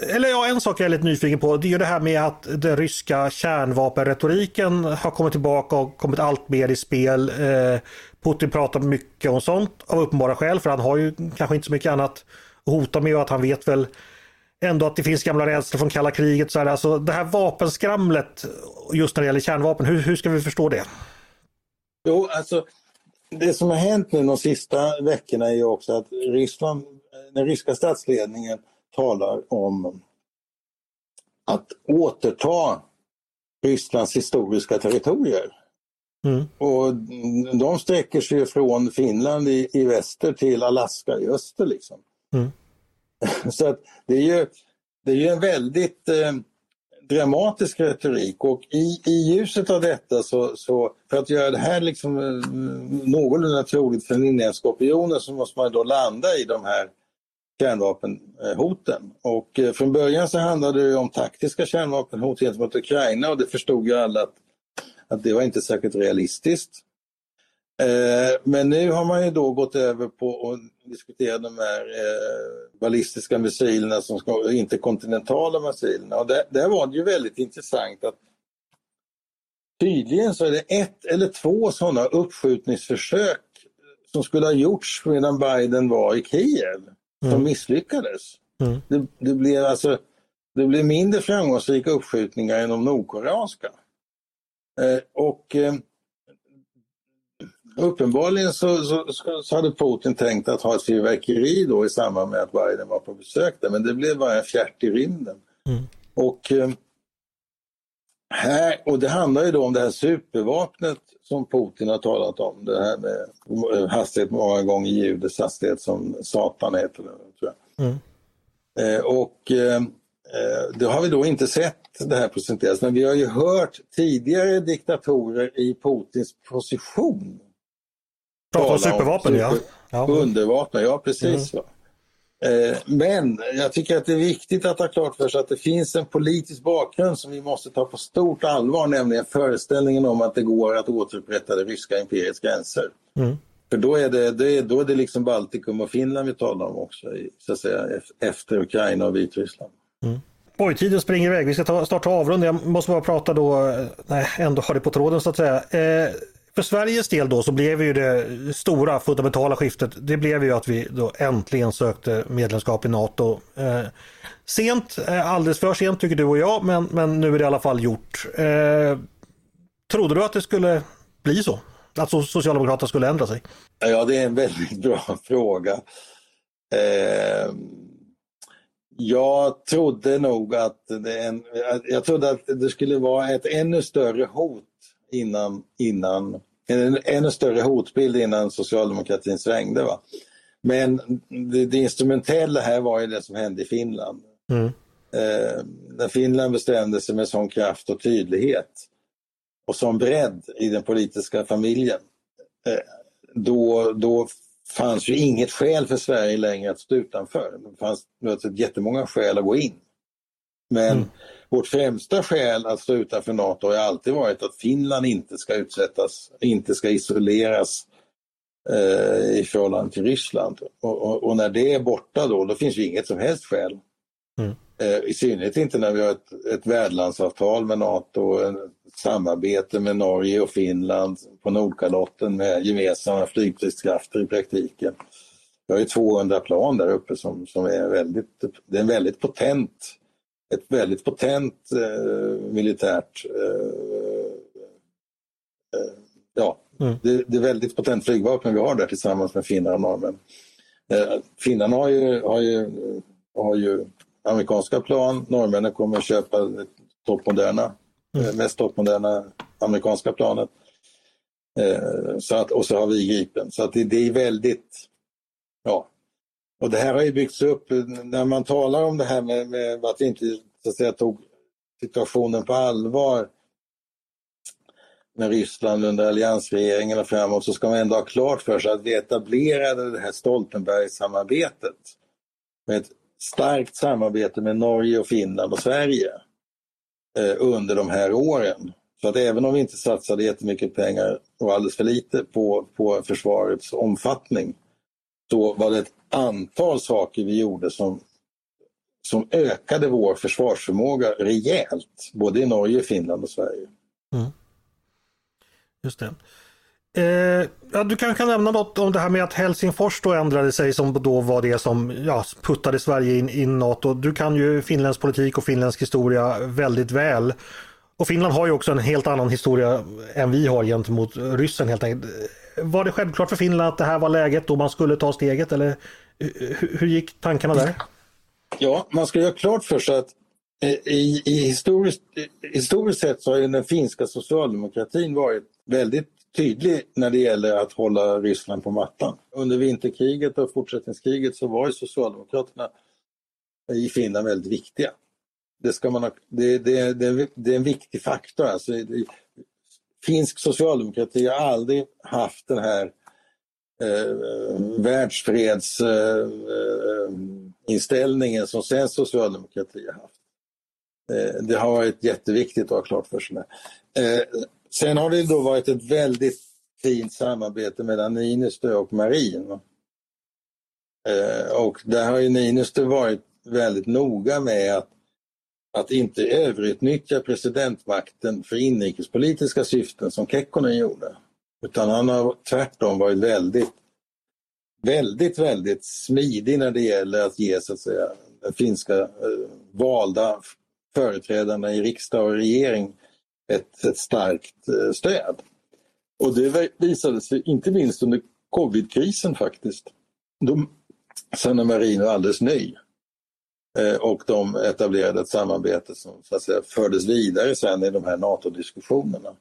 eller ja, en sak jag är lite nyfiken på, det är ju det här med att den ryska kärnvapenretoriken har kommit tillbaka och kommit allt mer i spel. Eh, Putin pratar mycket om sånt av uppenbara skäl, för han har ju kanske inte så mycket annat att hota med och att han vet väl ändå att det finns gamla rädslor från kalla kriget. Så här, alltså det här vapenskramlet just när det gäller kärnvapen, hur, hur ska vi förstå det? Jo, alltså det som har hänt nu de sista veckorna är ju också att Ryssland, den ryska statsledningen talar om att återta Rysslands historiska territorier. Mm. Och de sträcker sig från Finland i, i väster till Alaska i öster. Liksom. Mm. Så att det är ju, det är ju en väldigt eh, dramatisk retorik och i, i ljuset av detta så, så för att göra det här liksom eh, någorlunda troligt för den inhemska opinionen så måste man då landa i de här kärnvapenhoten. Och eh, från början så handlade det om taktiska kärnvapenhot gentemot Ukraina och det förstod ju alla att, att det var inte särskilt realistiskt. Eh, men nu har man ju då gått över på att diskutera de här eh, ballistiska missilerna som ska, interkontinentala missilerna. Och där, där var det ju väldigt intressant att tydligen så är det ett eller två sådana uppskjutningsförsök som skulle ha gjorts medan Biden var i Kiev som mm. misslyckades. Mm. Det, det, blev alltså, det blev mindre framgångsrika uppskjutningar än de nordkoreanska. Eh, och eh, Uppenbarligen så, så, så, hade Putin tänkt att ha ett fyrverkeri då i samband med att Biden var på besök där, men det blev bara en fjärt i rymden. Mm. Och, eh, här, och det handlar ju då om det här supervapnet som Putin har talat om, det här med hastighet många gånger ljudets hastighet som Satan heter det. Tror jag. Mm. Och det har vi då inte sett det här presenteras, men vi har ju hört tidigare diktatorer i Putins position Prata om supervapen, ja. ja. Undervapen, ja precis. Mm. Eh, men jag tycker att det är viktigt att ha klart för sig att det finns en politisk bakgrund som vi måste ta på stort allvar, nämligen föreställningen om att det går att återupprätta det ryska imperiets gränser. Mm. För då är, det, det, då är det liksom Baltikum och Finland vi talar om också, så att säga, efter Ukraina och Vitryssland. Mm. Oj, tiden springer iväg. Vi ska ta, starta avrunda. Jag måste bara prata då, nej, ändå har det på tråden så att säga. Eh, för Sveriges del då så blev ju det stora fundamentala skiftet, det blev ju att vi då äntligen sökte medlemskap i NATO. Eh, sent, eh, alldeles för sent tycker du och jag, men, men nu är det i alla fall gjort. Eh, trodde du att det skulle bli så? Att Socialdemokraterna skulle ändra sig? Ja, det är en väldigt bra fråga. Eh, jag trodde nog att det, en, jag trodde att det skulle vara ett ännu större hot innan, innan en ännu större hotbild innan socialdemokratin svängde. Va? Men det, det instrumentella här var ju det som hände i Finland. Mm. Eh, när Finland bestämde sig med sån kraft och tydlighet och sån bredd i den politiska familjen, eh, då, då fanns ju inget skäl för Sverige längre att stå utanför. Det fanns jättemånga skäl att gå in. Men mm. Vårt främsta skäl att stå utanför NATO har alltid varit att Finland inte ska utsättas, inte ska isoleras eh, i förhållande till Ryssland. Och, och, och, när det är borta då, då finns ju inget som helst skäl. Mm. Eh, I synnerhet inte när vi har ett, ett värdlandsavtal med NATO, ett samarbete med Norge och Finland på Nordkalotten med gemensamma flygstridskrafter i praktiken. Vi har ju 200 plan där uppe som, som är väldigt, det är en väldigt potent ett väldigt potent eh, militärt eh, eh, ja, mm. det, det, är väldigt potent flygvapen vi har där tillsammans med finnar och norrmän. Eh, finnarna har ju, har, ju, har ju amerikanska plan, norrmännen kommer att köpa toppmoderna, mm. Eh, mest toppmoderna amerikanska planet. Eh, så att, och så har vi Gripen. Så att det, det är väldigt, ja, Och det här har ju byggts upp, när man talar om det här med, med att vi inte så att säga, tog situationen på allvar med Ryssland under alliansregeringen och framåt så ska man ändå ha klart för sig att vi etablerade det här Stoltenberg-samarbetet med ett starkt samarbete med Norge och Finland och Sverige Eh, under de här åren. Så att även om vi inte satsade jättemycket pengar och alldeles för lite på, på försvarets omfattning så var det ett antal saker vi gjorde som, som ökade vår försvarsförmåga rejält, både i Norge, Finland och Sverige. Mm. Just det. Eh, ja, du kanske kan nämna något om det här med att Helsingfors då ändrade sig som då var det som ja, puttade Sverige in i NATO. Du kan ju finländsk politik och finländsk historia väldigt väl. Och Finland har ju också en helt annan historia än vi har gentemot ryssen helt enkelt. Var det självklart för Finland att det här var läget då man skulle ta steget eller hur, hur gick tankarna där? Ja, man ska göra klart för sig att eh, i, i historiskt, historiskt sett så har den finska socialdemokratin varit väldigt tydlig när det gäller att hålla Ryssland på mattan. Under vinterkriget och fortsättningskriget så var ju Socialdemokraterna i Finland väldigt viktiga. Det, ska man ha, det, det, det, det är en viktig faktor. Alltså, finsk socialdemokrati har aldrig haft den här eh, världsfredsinställningen eh, som svensk socialdemokrati har haft. Eh, det har varit jätteviktigt att ha klart för sig. Eh, sen har det då varit ett väldigt fint samarbete mellan Niinistö och Marin. Eh, och där har ju Niinistö varit väldigt noga med att, att inte överutnyttja presidentmakten för inrikespolitiska syften som Kekkonen gjorde. Utan han har tvärtom varit väldigt, väldigt, väldigt smidig när det gäller att ge så att säga, finska eh, valda företrädarna i riksdag och regering ett, ett starkt eh, stöd. Och det visade sig inte minst under covidkrisen faktiskt. Då Sanna Marin var alldeles ny. Eh, och de etablerade ett samarbete som så att säga, fördes vidare sen i de här NATO-diskussionerna.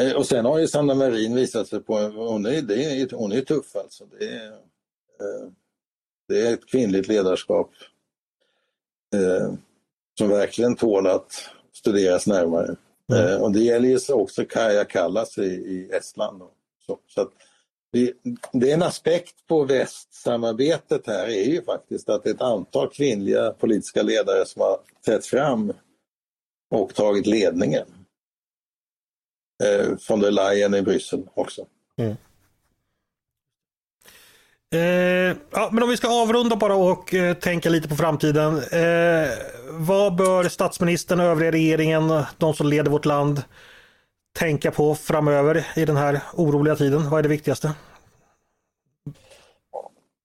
Eh, och sen har ju Sanna Marin visat sig på, hon är, det är, hon är tuff alltså. Det är, det är ett kvinnligt ledarskap som verkligen tål att studeras närmare. Mm. Eh, och det gäller ju också Kaja Kallas i, i Estland. Så, så att det, det, är en aspekt på västsamarbetet här är ju faktiskt att ett antal kvinnliga politiska ledare som har trätt fram och tagit ledningen. Eh, von der Leyen i Bryssel också. Mm. Eh, ja, men om vi ska avrunda bara och eh, tänka lite på framtiden. Eh, vad bör statsministern och övriga regeringen, de som leder vårt land, tänka på framöver i den här oroliga tiden? Vad är det viktigaste?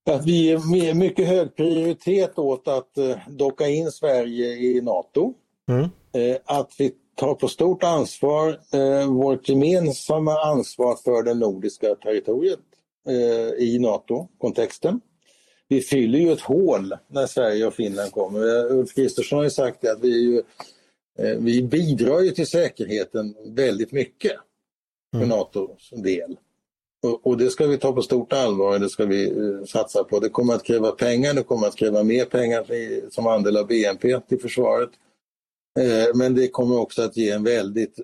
Att vi ger mycket hög prioritet åt att eh, docka in Sverige i NATO. Mm. Eh, att vi tar på stort ansvar eh, vårt gemensamma ansvar för det nordiska territoriet eh, i NATO-kontexten. Vi fyller ju ett hål när Sverige och Finland kommer. Ulf Kristersson har ju sagt att vi, ju, eh, vi bidrar ju till säkerheten väldigt mycket för mm. NATOs del. Och, och, det ska vi ta på stort allvar och det ska vi eh, satsa på. Det kommer att kräva pengar, det kommer att kräva mer pengar i, som andel av BNP till försvaret. Eh, men det kommer också att ge en väldigt,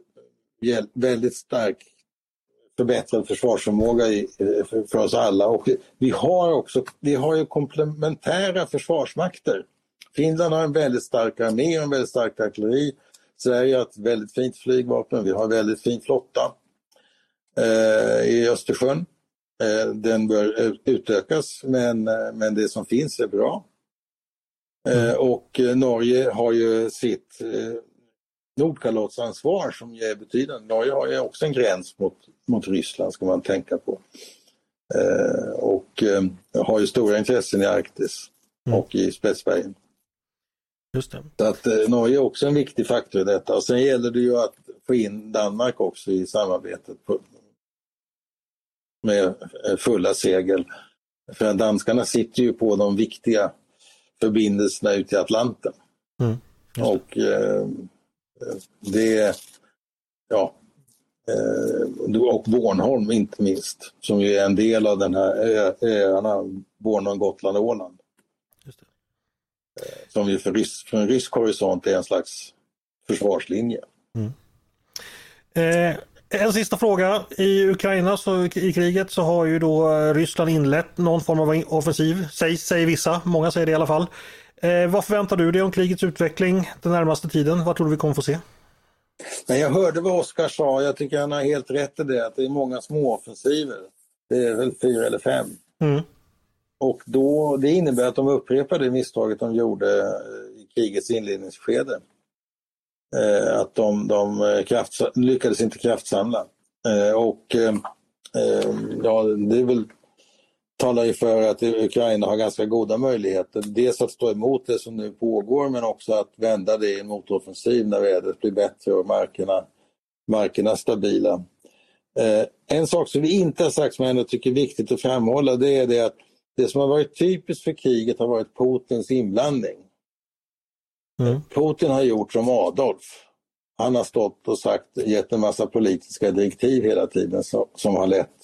väldigt stark förbättrad försvarsförmåga i, för, för, oss alla. Och vi har också vi har ju komplementära försvarsmakter. Finland har en väldigt stark armé och en väldigt stark artilleri. Sverige har ett väldigt fint flygvapen, vi har en väldigt fin flotta eh, i Östersjön. Eh, den bör utökas men, eh, men det som finns är bra. Eh, och Norge har ju sitt eh, Nordkalottenansvar som är betydande. Norge har ju också en gräns mot, mot Ryssland ska man tänka på. Eh, och eh, har ju stora intressen i Arktis mm. och i Spetsbergen. Just det. Så att eh, Norge är också en viktig faktor i detta. Och sen gäller det ju att få in Danmark också i samarbetet på, med eh, fulla segel. För danskarna sitter ju på de viktiga förbindelserna ut i Atlanten. Mm. Och eh, det, ja, och Bornholm inte minst, som ju är en del av den här öarna, Bornholm, Gotland och Åland. Som ju för rysk, för en rysk horisont är en slags försvarslinje. Mm. Eh, en sista fråga. I Ukraina, så, i kriget, så har ju då Ryssland inlett någon form av offensiv, sägs, säger vissa, många säger det i alla fall. Eh, vad förväntar du dig om krigets utveckling den närmaste tiden? Vad tror du vi kommer få se? Men jag hörde vad Oskar sa, jag tycker han har helt rätt i det, att det är många småoffensiver. Det är väl fyra eller fem. Mm. Och då, det innebär att de upprepar det misstaget de gjorde eh, i krigets inledningsskede. Eh, att de, de eh, lyckades inte kraftsamla. Eh, och eh, eh, ja, det är väl, talar ju för att Ukraina har ganska goda möjligheter. Dels att stå emot det som nu pågår men också att vända det i en motoffensiv när vädret blir bättre och markerna, markerna stabila. en sak som vi inte har sagt som jag ändå tycker är viktigt att framhålla det är det att det som har varit typiskt för kriget har varit Putins inblandning. Mm. Putin har gjort som Adolf. Han har stått och sagt, gett en massa politiska direktiv hela tiden som, som har lett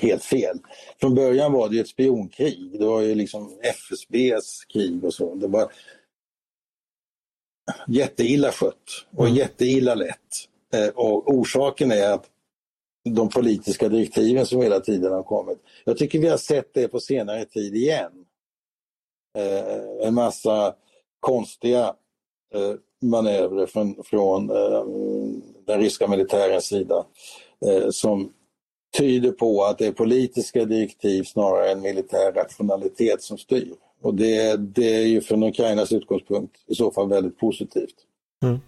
helt fel. Från början var det ett spionkrig. Det var ju liksom FSBs krig och så. Det var jätteilla skött och mm. jätteilla lett. Eh, och orsaken är att de politiska direktiven som hela tiden har kommit. Jag tycker vi har sett det på senare tid igen. Eh, en massa konstiga eh, manövrer från, från den ryska militärens sida som tyder på att det är politiska direktiv snarare än militär rationalitet som styr. Och det, det är ju från Ukrainas utgångspunkt i så fall väldigt positivt. Mm.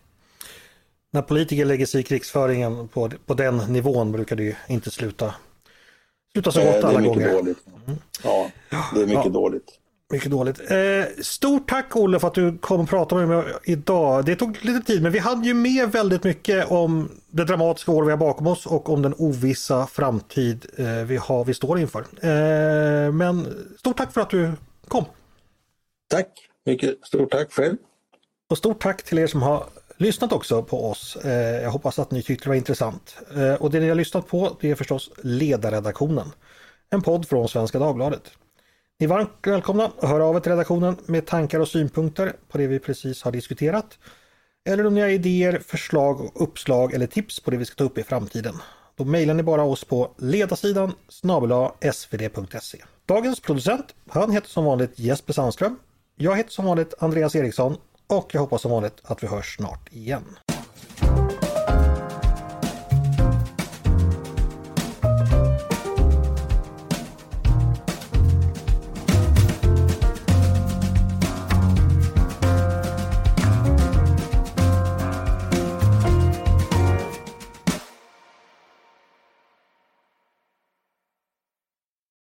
När politiker lägger sig i krigsföringen på, på den nivån brukar det ju inte sluta, sluta så gott alla gånger. Det är mycket dåligt. Mm. Ja, det är mycket ja. dåligt. Mycket dåligt. Eh, stort tack Olle för att du kom och pratade med mig idag. Det tog lite tid men vi hade ju med väldigt mycket om det dramatiska år vi har bakom oss och om den ovissa framtid eh, vi, har, vi står inför. Eh, men stort tack för att du kom. Tack, mycket stort tack själv. Och stort tack till er som har lyssnat också på oss. Eh, jag hoppas att ni tyckte det var intressant. Eh, och det ni har lyssnat på det är förstås Ledarredaktionen. En podd från Svenska Dagbladet. Ni är varmt välkomna att höra av er till redaktionen med tankar och synpunkter på det vi precis har diskuterat. Eller om ni har idéer, förslag, uppslag eller tips på det vi ska ta upp i framtiden. Då mejlar ni bara oss på ledarsidan snabel svd.se. Dagens producent, han heter som vanligt Jesper Sandström. Jag heter som vanligt Andreas Eriksson och jag hoppas som vanligt att vi hörs snart igen.